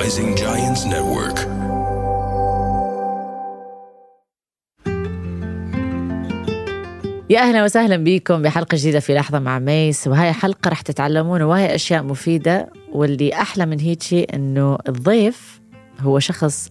Rising Giants Network. يا أهلا وسهلا بكم بحلقة جديدة في لحظة مع ميس. وهي حلقة رح تتعلمون وهي أشياء مفيدة. واللي أحلى من هيك شيء إنه الضيف هو شخص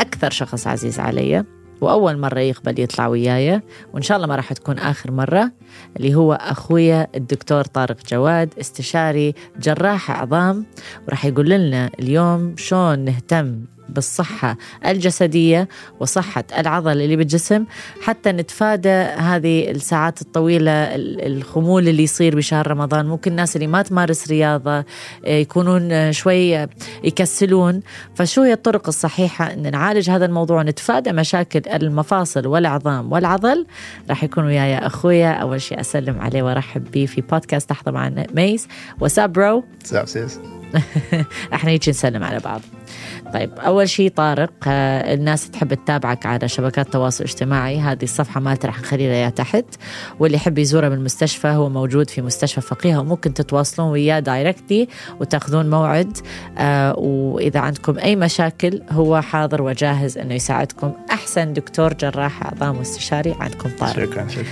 أكثر شخص عزيز علي. وأول مرة يقبل يطلع وياي وإن شاء الله ما راح تكون آخر مرة اللي هو أخويا الدكتور طارق جواد استشاري جراح عظام وراح يقول لنا اليوم شلون نهتم بالصحة الجسدية وصحة العضل اللي بالجسم حتى نتفادى هذه الساعات الطويلة ال- الخمول اللي يصير بشهر رمضان. ممكن الناس اللي ما تمارس رياضة آه، يكونون آه، شوي آه، يكسلون. فشو هي الطرق الصحيحة؟ أن نعالج هذا الموضوع نتفادى مشاكل المفاصل والعظام والعضل. راح يكون وياي أخويا. أول شيء أسلم عليه وأرحب به في بودكاست لحظة مع ميس. What's up bro سلام sis إحنا هيك نسلم على بعض. طيب أول شيء طارق آه، الناس تحب تتابعك على شبكات التواصل الاجتماعي. هذه الصفحة مالتي رح نخليها يا تحت. واللي يحب يزورها من المستشفى هو موجود في مستشفى فقيهه وممكن تتواصلون وياه directly وتأخذون موعد. آه، وإذا عندكم أي مشاكل هو حاضر وجاهز إنه يساعدكم. أحسن دكتور جراح عظام واستشاري عندكم طارق. شكرا شكرا.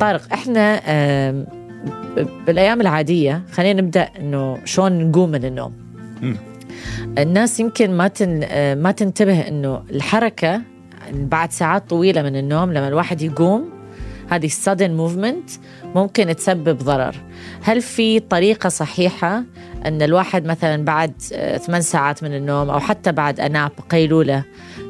طارق إحنا ب- بالأيام العادية خلينا نبدأ إنه شلون نقوم من النوم. الناس يمكن ما تن ما تنتبه إنه الحركة بعد ساعات طويلة من النوم لما الواحد يقوم هذه sudden موفمنت ممكن تسبب ضرر هل في طريقة صحيحة إن الواحد مثلا بعد آه، ثمان ساعات من النوم أو حتى بعد اناب قيلولة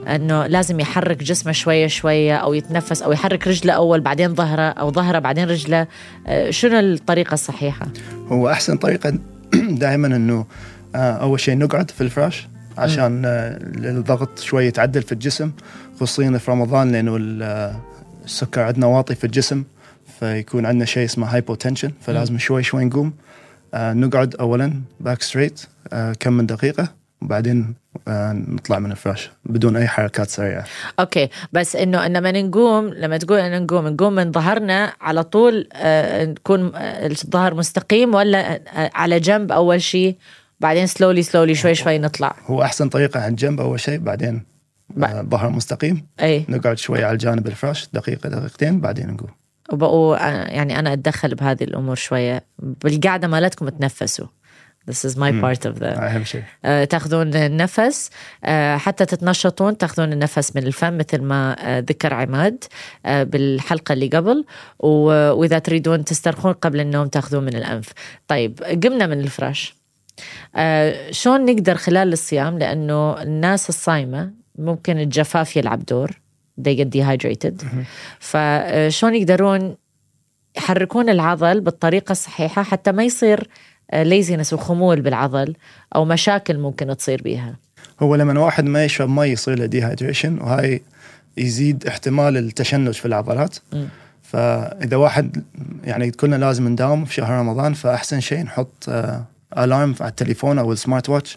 إنه لازم يحرك جسمه شوية شوية أو يتنفس أو يحرك رجله أول بعدين ظهره أو ظهره بعدين رجله. آه، شنو الطريقة الصحيحة؟ هو أحسن طريقة دائما إنه آه، أول شيء نقعد في الفراش عشان آه، الضغط شوي يتعدل في الجسم خصوصيا في رمضان لأنه ال- السكر عندنا واطي في الجسم فيكون عندنا شيء اسمه hypotension فلازم شوي شوي نقوم. نقعد اولا back straight كم من دقيقة. وبعدين آه، نطلع من الفراش بدون أي حركات سريعة. okay. بس إنه لما نقوم لما تقول ان نقوم نقوم من ظهرنا على طول آه، نكون آه، الظهر مستقيم ولا على جنب أول شيء بعدين سلولي سلولي شوي شوي نطلع؟ هو أحسن طريقة عن جنب أول شيء بعدين ظهر مستقيم. أي. نقعد شوي على الجانب الفراش دقيقة دقيقتين بعدين نقوم. وبقوا يعني أنا أتدخل بهذه الأمور شوية. بالقعدة مالتكم تنفسوا. This is my part of the اهم شيء آه، تاخذون النفس آه، حتى تتنشطون تاخذون النفس من الفم مثل ما آه، ذكر عماد آه، بالحلقة اللي قبل. و- وإذا تريدون تسترخون قبل النوم تاخذون من الأنف. طيب قمنا من الفراش. آه، شلون نقدر خلال الصيام؟ لأنه الناس الصايمة ممكن الجفاف يلعب دور. They get dehydrated. فشلون يقدرون يحركون العضل بالطريقة الصحيحة حتى ما يصير laziness وخمول بالعضل أو مشاكل ممكن تصير بيها. هو لما واحد ما يشرب مي يصير له dehydration وهاي يزيد احتمال التشنج في العضلات. مم. فإذا واحد يعني كلنا لازم نداوم في شهر رمضان فأحسن شيء نحط alarm على التليفون أو ال smart watch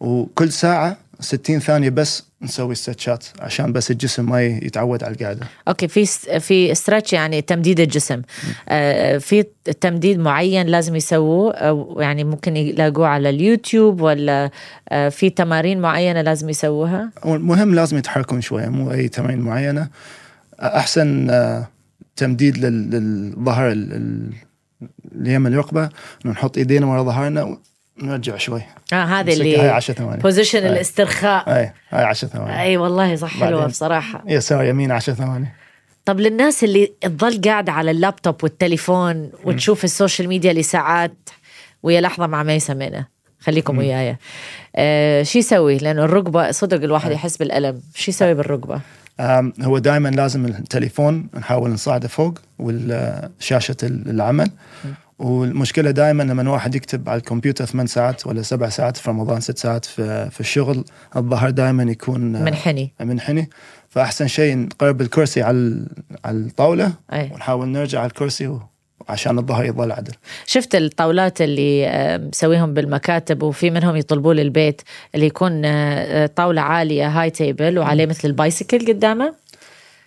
وكل ساعة 60 ثانية بس نسوي stretch ات عشان بس الجسم ما يتعود على القعده okay في في stretch يعني تمديد الجسم. آه في تمديد معين لازم يسووه يعني ممكن يلاقوه على اليوتيوب ولا آه في تمارين معينة لازم يسووها؟ المهم لازم يتحركون شوية مو أي تمارين معينة. أحسن آه، تمديد لل- للظهر ال- ال- اليمين الركبه نحط إيدينا ورا ظهرنا ونرجع شوي. آه هذه نمسكها، هاي اللي 10 ثواني. position أي. الاسترخاء. اي هاي 10 ثواني. أي والله صح حلوة. بصراحة. يسار يمين 10 ثواني؟ طب للناس اللي تظل قاعدة على اللابتوب والتليفون وتشوف ال social media لساعات ويا لحظة مع ميسة منى خليكم وياي. آه شو يسوي؟ لأنه الركبة صدق الواحد يحس بالألم. شو يسوي بالركبة؟ أم، هو دائما لازم التليفون نحاول نصعده فوق والشاشة العمل. والمشكلة دائما لما واحد يكتب على الكمبيوتر ثمان ساعات ولا سبع ساعات في رمضان ست ساعات في, في الشغل الظهر دائما يكون آه، منحني. منحني. فأحسن شيء نقرب الكرسي على على الطاولة أي. ونحاول نرجع على الكرسي عشان الظهر يظل عدل. شفت الطاولات اللي آه، مسويهم بالمكاتب وفي منهم يطلبوه للبيت اللي يكون آه، طاولة عالية high table وعليه مثل ال bicycle قدامه؟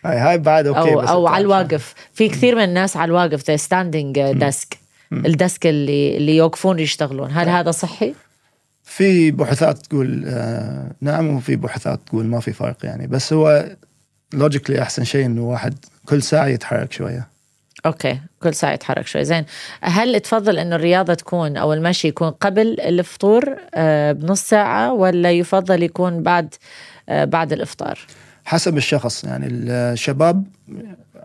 هاي هاي بعد okay أو بس أو على الواقف. في كثير من الناس على الواقف standing desk ال desk اللي اللي يوقفون يشتغلون. هل هذا صحي؟ في بحوثات تقول آه نعم وفي بحوثات تقول ما في فرق يعني. بس هو logically أحسن شيء إنه واحد كل ساعة يتحرك شوية. okay كل ساعة يتحرك شوي زين هل تفضل إنه الرياضة تكون أو المشي يكون قبل الفطور آه بنص ساعة ولا يفضل يكون بعد آه بعد الإفطار؟ حسب الشخص يعني. الشباب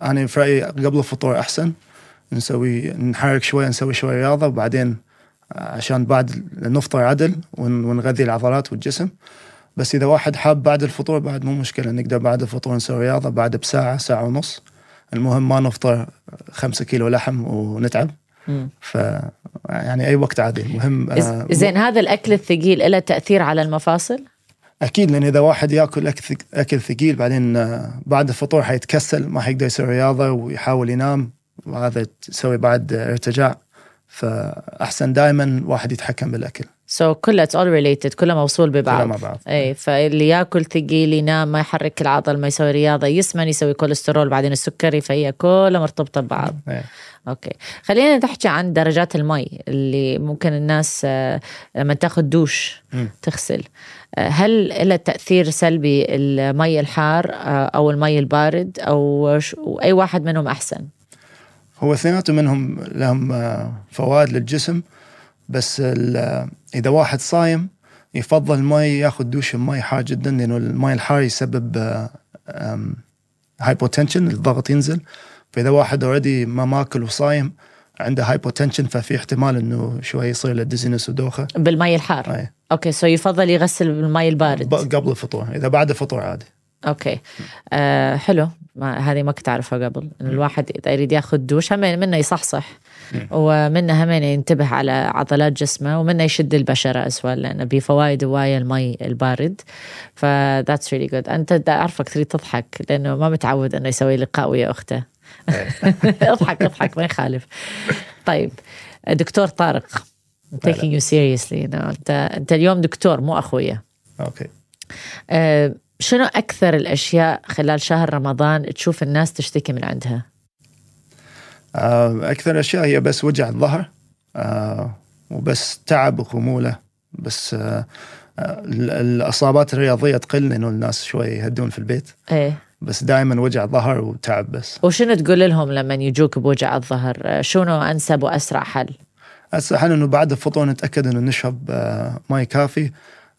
أنا في رأيي قبل الفطور أحسن. نسوي نحرك شوي نسوي شوي رياضة وبعدين عشان بعد نفطر عدل ونغذي العضلات والجسم. بس إذا واحد حاب بعد الفطور بعد مو مشكلة نقدر بعد الفطور نسوي رياضة بعد بساعة ساعة ونص. المهم ما نفطر خمسة كيلو لحم ونتعب. ف يعني أي وقت عادي. المهم آه زين هذا الأكل الثقيل له تأثير على المفاصل؟ أكيد لأن إذا واحد يأكل أكل ثقيل بعدين آه، بعد الفطور حيتكسل ما حيقدر يسوي رياضة ويحاول ينام. وهذا تسوي بعد ارتجاع. فأحسن دائما واحد يتحكم بالأكل. so so كلها it's all related كلها موصول ببعض. كلها مع بعض. اي فاللي ياكل ثقيل ينام ما يحرك العضل ما يسوي رياضة يسمن يسوي كوليسترول بعدين السكري فهي كلها مرتبطة ببعض. أي. okay. خلينا نحكي عن درجات المي اللي ممكن الناس آه، لما تاخذ دوش م. تغسل. آه، هل لها تأثير سلبي المي الحار آه، أو المي البارد أو أي واحد منهم أحسن؟ هو اثنيناتهم منهم لهم فوائد للجسم بس إذا واحد صايم يفضل المي ياخذ دوش بمي حار جدا لأنه المي الحار يسبب hypotension الضغط ينزل. فإذا واحد already ما ماكل وصايم عنده hypotension ففي احتمال إنه شوي يصير له dizziness ودوخة. بالمي الحار. أي. okay so يفضل يغسل بالمي البارد. قبل الفطور إذا بعد الفطور عادي. okay. آه حلو. ما هذه ما كنت أعرفها قبل إنه الواحد إذا يريد ياخذ دوش هم منه يصحصح. ومنه هم ينتبه على عضلات جسمه ومنه يشد البشرة also لأنه بفوائد هوايه المي البارد. ف that's really good أنت أعرفك تريد تضحك لأنه ما متعود إنه يسوي لقاء ويا أخته. اضحك اضحك ما يخالف. طيب دكتور طارق I'm taking you seriously no. انت أنت اليوم دكتور مو أخويا. okay. أه شنو أكثر الأشياء خلال شهر رمضان تشوف الناس تشتكي من عندها؟ آه، أكثر اشياء هي بس وجع الظهر آه، وبس تعب وخمولة بس آه، الأصابات الرياضية تقل لأنه الناس شوي يهدون في البيت. إيه. بس دائما وجع ظهر وتعب بس. وشنو تقول لهم لما يجوك بوجع الظهر؟ شنو أنسب وأسرع حل؟ أسرع حل إنه بعد الفطور نتأكد إنه نشرب ماء كافي.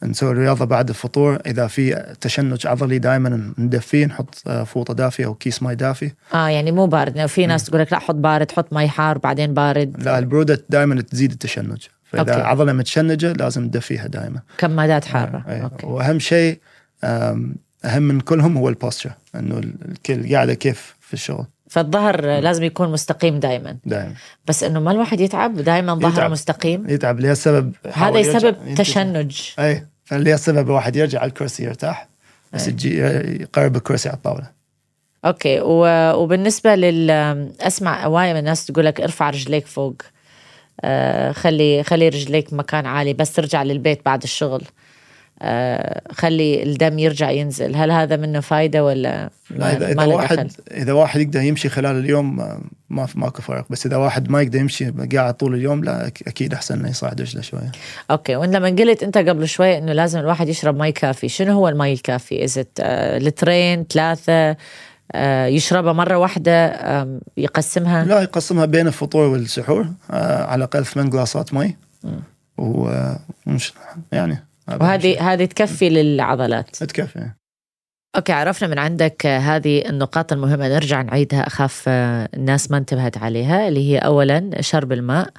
نسوي رياضة بعد الفطور. إذا في تشنج عضلي دائما ندفيه نحط فوطة دافية أو كيس ماء دافي آه يعني مو بارد. في ناس تقول لك لا حط بارد حط ماء حار بعدين بارد. لا البرودة دائما تزيد التشنج. فإذا okay. عضلة متشنجة لازم ندفيها دائما كمادات حارة. آه. okay. وأهم شيء أهم من كلهم هو ال posture إنه الكل قاعدة كيف في الشغل. فالظهر لازم يكون مستقيم دائما دائما بس إنه ما الواحد يتعب دائما ظهره مستقيم. يتعب ليه؟ السبب هذا يسبب تشنج. أي فاللي السبب الواحد يرجع على الكرسي يرتاح بس يجي يقرب الكرسي على الطاولة. أوكي. وبالنسبة لل أسمع هواية من الناس تقول لك ارفع رجليك فوق. آه خلي خلي رجليك مكان عالي بس ترجع للبيت بعد الشغل. خلي الدم يرجع ينزل. هل هذا منه فايدة ولا لا اذا, إذا واحد دخل. إذا واحد يقدر يمشي خلال اليوم ما ماكو فرق. بس إذا واحد ما يقدر يمشي قاعد طول اليوم لا أكيد أحسن إنه يصعد رجله شوية. okay. وانت لما قلت أنت قبل شوي إنه لازم الواحد يشرب مي كافي. شنو هو المي الكافي؟ اذا آه لترين ثلاثة آه يشربها مرة واحدة يقسمها؟ لا يقسمها بين الفطور والسحور آه على الأقل ثمان glass ات مي ومش يعني وهذه هذه تكفي للعضلات. تكفي. okay عرفنا من عندك هذه النقاط المهمة. نرجع نعيدها. أخاف الناس ما انتبهت عليها اللي هي اولا شرب الماء.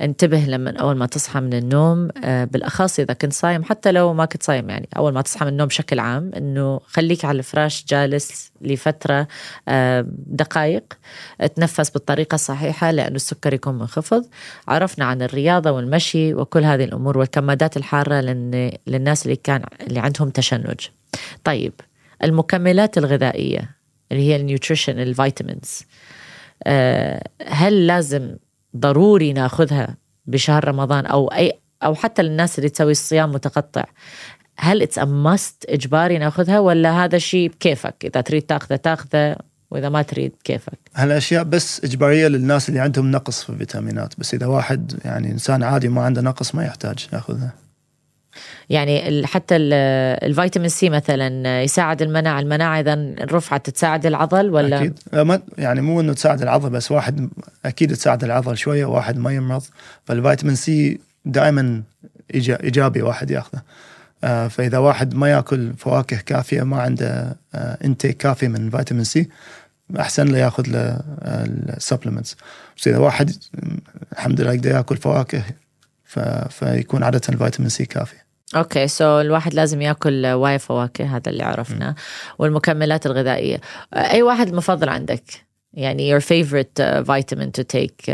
انتبه لما أول ما تصحى من النوم بالأخص إذا كنت صايم حتى لو ما كنت صايم يعني أول ما تصحى من النوم بشكل عام إنه خليك على الفراش جالس لفترة دقائق. تنفس بالطريقة الصحيحة لأنه السكر يكون منخفض. عرفنا عن الرياضة والمشي وكل هذه الأمور والكمادات الحارة للناس اللي كان اللي عندهم تشنج. طيب المكملات الغذائية اللي هي ال nutrition ال vitamins هل لازم ضروري ناخذها بشهر رمضان أو اي أو حتى للناس اللي تسوي الصيام متقطع؟ هل it's a must إجباري ناخذها ولا هذا شيء بكيفك؟ إذا تريد تاخذه تاخذه وإذا ما تريد كيفك هالأشياء بس إجبارية للناس اللي عندهم نقص في الفيتامينات بس إذا واحد يعني إنسان عادي ما عنده نقص ما يحتاج ياخذها. يعني حتى ال- الفيتامين سي مثلا يساعد المناعة المناعة إذا رفعت تساعد العضل ولا؟ أكيد. ما يعني مو إنه تساعد العضل بس واحد أكيد تساعد العضل شوية وواحد ما يمرض. فالفيتامين سي دائما إيجابي واحد ياخذه. آه، فإذا واحد ما يأكل فواكه كافية ما عنده intake كافي من فيتامين سي أحسن له يأخذ له ال supplements بس إذا واحد الحمد لله يقدر يأكل فواكه فيكون عادة الفيتامين سي كافي. okay so الواحد لازم يأكل واي فواكه هذا اللي عرفناه والمكملات الغذائية. أي واحد المفضل عندك؟ يعني your favorite uh, vitamin to take uh,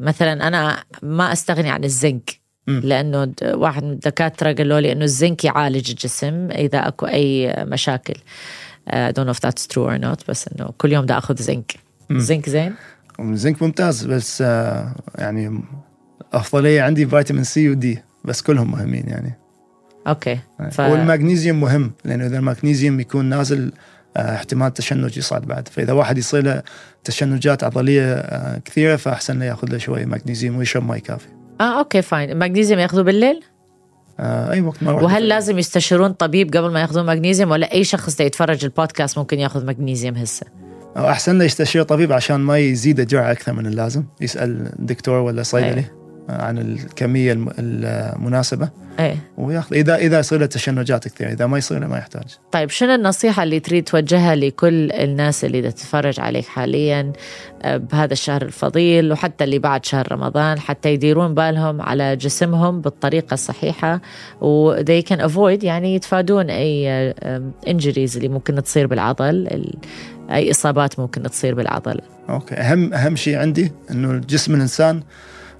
مثلا أنا ما أستغني عن الزنك. لأنه واحد من الدكاترة قالوا لي إنه الزنك يعالج الجسم إذا أكو أي مشاكل. Uh, I don't know if that's true or not بس إنه كل يوم دا آخذ زنك. زنك زين؟ الزنك ممتاز بس آه، يعني أفضلية عندي فيتامين سي ودي بس كلهم مهمين يعني. okay. ف... والمغنيسيوم مهم لأنه إذا المغنيسيوم يكون نازل آه، احتمال التشنج يصعد بعد. فإذا واحد يصير له تشنجات عضلية آه، كثيرة فأحسن له يأخذ له شوية مغنيسيوم ويشرب مي كافي. آه okay fine. المغنيسيوم يأخذوه بالليل؟ آه، أي وقت ما وهل لازم يستشيرون طبيب قبل ما يأخذون مغنيسيوم ولا أي شخص يتفرج البودكاست ممكن يأخذ مغنيسيوم هسه؟ أو أحسن له يستشير طبيب عشان ما يزيد الجرعه أكثر من اللازم. يسأل دكتور ولا صيدلي. آه، عن الكمية الم- المناسبة. إيه. وياخذ إذا إذا يصير له تشنجات كثير إذا ما يصير له ما يحتاج. طيب شنو النصيحة اللي تريد توجهها لكل الناس اللي تتفرج عليك حاليا آه، بهذا الشهر الفضيل وحتى اللي بعد شهر رمضان حتى يديرون بالهم على جسمهم بالطريقة الصحيحة و they can avoid يعني يتفادون أي injuries اللي ممكن تصير بالعضل ال- أي إصابات ممكن تصير بالعضل. okay. أهم أهم شيء عندي إنه جسم الإنسان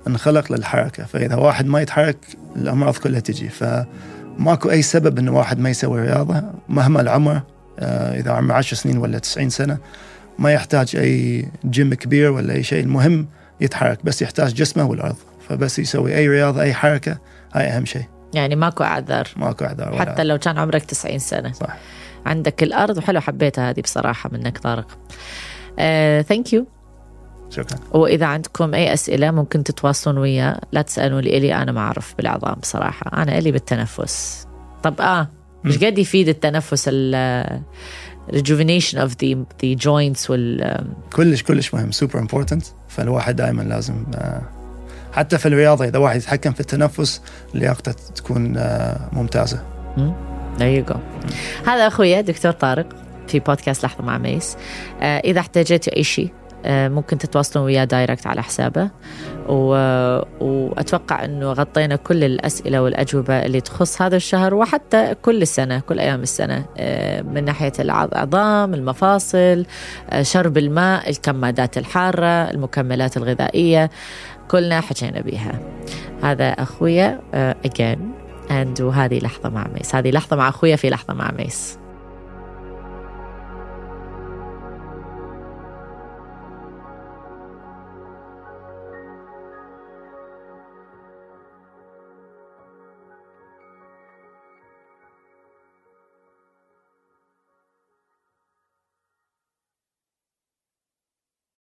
انخلق للحركة فإذا واحد ما يتحرك الامراض كلها تجي. فماكو أي سبب انه واحد ما يسوي رياضة مهما العمر آه، إذا عمره 10 سنين ولا 90 سنة ما يحتاج أي جيم كبير ولا أي شيء المهم يتحرك بس يحتاج جسمه والارض فبس يسوي أي رياضة أي حركة هاي أهم شيء. يعني ماكو أعذار. ماكو أعذار حتى لو كان عمرك 90 سنة. صح. عندك الأرض وحلو حبيتها هذه بصراحة منك طارق thank you شكرا. وإذا عندكم أي أسئلة ممكن تتواصلون وياه لا تسألوا لي إلي أنا ما أعرف بالعظام بصراحة. أنا إلي بالتنفس. طب آه مش قد يفيد التنفس ال rejuvenation of the the joints وال كلش كلش مهم super important فالواحد دائما لازم آه، حتى في الرياضة إذا واحد يتحكم في التنفس لياقته تكون آه، ممتازة. there you go. هذا أخويا دكتور طارق في بودكاست لحظة مع ميس. آه إذا احتاجتوا أي شيء ممكن تتواصلون وياه direct على حسابه. و... وأتوقع أنه غطينا كل الأسئلة والأجوبة اللي تخص هذا الشهر وحتى كل السنة كل أيام السنة. آه من ناحية العظام المفاصل آه شرب الماء الكمادات الحارة المكملات الغذائية. كلنا حكينا بيها. هذا أخويا again and وهذه لحظة مع ميس. هذه لحظة مع أخويا في لحظة مع ميس.